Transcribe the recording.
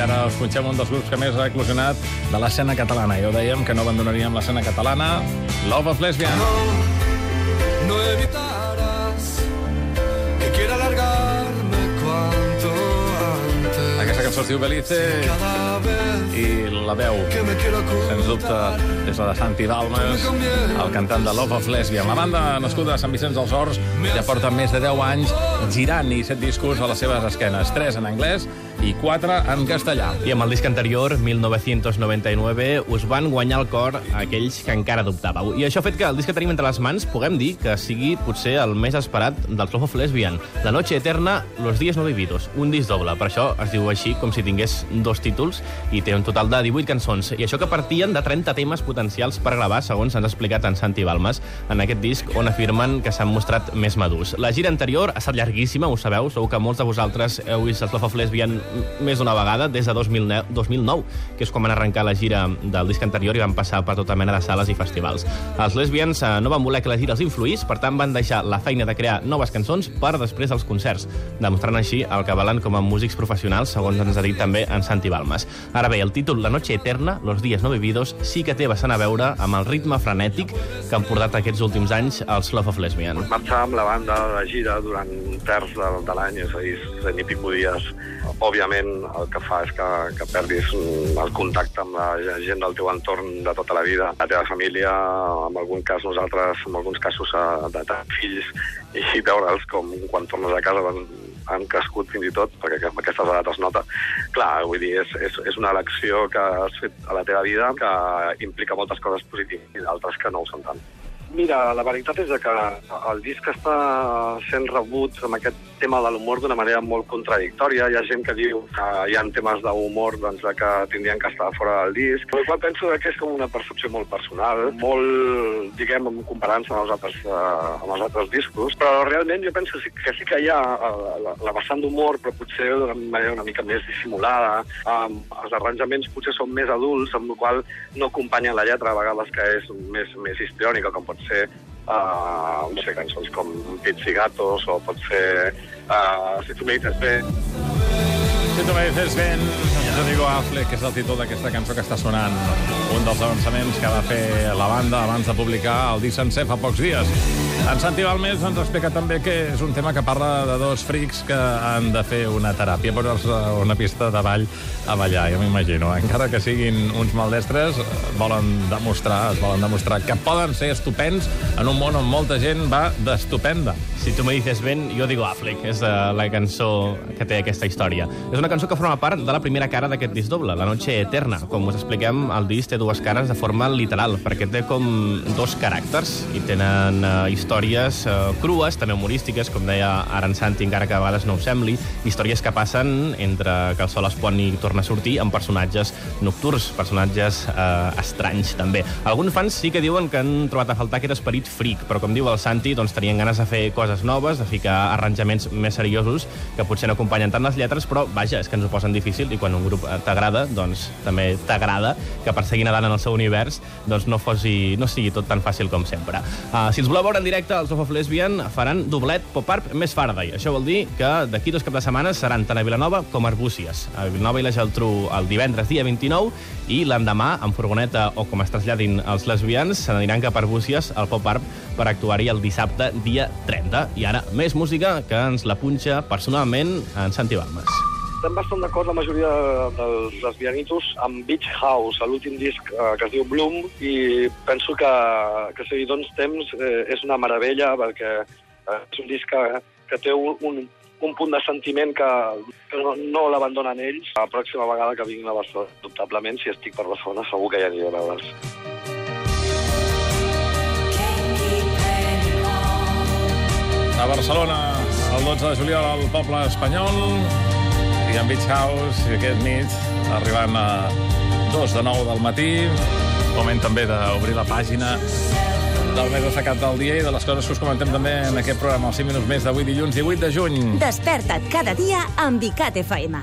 ara us punxem un dels grups que més ha eclosionat de l'escena catalana. Ja ho dèiem, que no abandonaríem l'escena catalana. Love of Lesbian. no evitarás que quiera alargarme cuanto antes. Aquesta cançó es diu Belize Cada i la veu, sens dubte, és la de Santi Balmes, el cantant de Love of Lesbian. La banda, nascuda a Sant Vicenç dels Horts, ja porta més de 10 anys girant i set discos a les seves esquenes, 3 en anglès i 4 en castellà. I amb el disc anterior, 1999, us van guanyar el cor aquells que encara dubtàveu. I això ha fet que el disc que tenim entre les mans puguem dir que sigui potser el més esperat del Love of Lesbian. La noche eterna, los días no vividos. Un disc doble. Per això es diu així, com si tingués dos títols, i té un total de 18 cançons. I això que partien de 30 temes potencials per gravar, segons ens ha explicat en Santi Balmes, en aquest disc on afirmen que s'han mostrat més madurs. La gira anterior ha estat llarguíssima, ho sabeu, segur que molts de vosaltres heu vist el Love of Lesbian més d'una vegada, des de 2009, 2009, que és quan van arrencar la gira del disc anterior i van passar per tota mena de sales i festivals. Els lesbians eh, no van voler que la gira els influís, per tant van deixar la feina de crear noves cançons per després dels concerts, demostrant així el que valen com a músics professionals, segons ens ha dit també en Santi Balmes. Ara bé, el títol La noche eterna, los días no vividos, sí que té bastant a veure amb el ritme frenètic que han portat aquests últims anys els Love of Lesbian. marxar amb la banda de gira durant un terç de, de l'any, és a dir, cent i pico dies, òbviament el que fa és que, que perdis el contacte amb la gent del teu entorn de tota la vida, la teva família, en algun cas nosaltres, en alguns casos eh, de tenir fills, i veure'ls com quan tornes a casa han, han crescut fins i tot, perquè amb aquestes edats es nota. Clar, vull dir, és, és, és una elecció que has fet a la teva vida que implica moltes coses positives i d'altres que no ho són tant. Mira, la veritat és que el disc està sent rebut amb aquest tema de l'humor d'una manera molt contradictòria. Hi ha gent que diu que hi ha temes d'humor doncs, que tindrien que estar fora del disc, però qual penso que és com una percepció molt personal, molt, diguem, comparant-se amb, els altres, uh, amb els altres discos, però realment jo penso que sí que, hi ha uh, la, la vessant d'humor, però potser d'una manera una mica més dissimulada. Um, els arranjaments potser són més adults, amb la qual no acompanyen la lletra, a vegades que és més, més histriònica, com pot ser uh, no sé, cançons com Pits i Gatos, o pot ser uh, Si tu me dices bé. Si tu me dices ben, Rodrigo Affleck, que és el títol d'aquesta cançó que està sonant, un dels avançaments que va fer la banda abans de publicar el disc sencer fa pocs dies. En Santi Balmes ens explica també que és un tema que parla de dos frics que han de fer una teràpia, posar-se a una pista de ball a ballar, jo m'imagino. Encara que siguin uns maldestres, volen demostrar, es volen demostrar que poden ser estupends en un món on molta gent va d'estupenda. Si tu me dices ben, jo digo Affleck, és uh, la cançó que té aquesta història. És una cançó que forma part de la primera cara d'aquest disc doble, La noche eterna. Com us expliquem, el disc té dues cares de forma literal, perquè té com dos caràcters i tenen uh, històries uh, crues, també humorístiques, com deia ara en Santi, encara que a vegades no ho sembli, històries que passen entre que el sol es pon i torna a sortir amb personatges nocturns, personatges uh, estranys, també. Alguns fans sí que diuen que han trobat a faltar aquest esperit freak, però com diu el Santi, doncs tenien ganes de fer coses noves, de ficar arranjaments més seriosos, que potser no acompanyen tant les lletres, però vaja, és que ens ho posen difícil i quan un grup eh, t'agrada, doncs també t'agrada que per seguir nedant en el seu univers doncs no, fosi, no sigui tot tan fàcil com sempre. Uh, si els voleu veure en directe, els Love of Lesbian faran doblet pop-art més Faraday. Això vol dir que d'aquí dos cap de setmana seran tant a Vilanova com a Arbúcies. A Vilanova i la Geltrú el divendres dia 29 i l'endemà, en furgoneta o com es traslladin els lesbians, se n'aniran cap a Arbúcies al pop-art per actuar-hi el dissabte dia 30. I ara, més música que ens la punxa personalment en Santi Balmes. Estem bastant d'acord la majoria dels lesbianitos amb Beach House, l'últim disc eh, que es diu Bloom, i penso que, que seguir doncs temps eh, és una meravella perquè eh, és un disc que, que té un, un, un punt de sentiment que, que no, no l'abandonen ells. La pròxima vegada que vinguin a Barcelona, dubtablement, si estic per Barcelona, segur que hi aniré a veure'ls. A Barcelona, el 12 de juliol, al poble espanyol, en Beach House, i aquest nit, arribant a dos de nou del matí, moment també d'obrir la pàgina del més destacat del dia i de les coses que us comentem també en aquest programa, els 5 minuts més d'avui dilluns 18 de juny. Desperta't cada dia amb ICAT FM.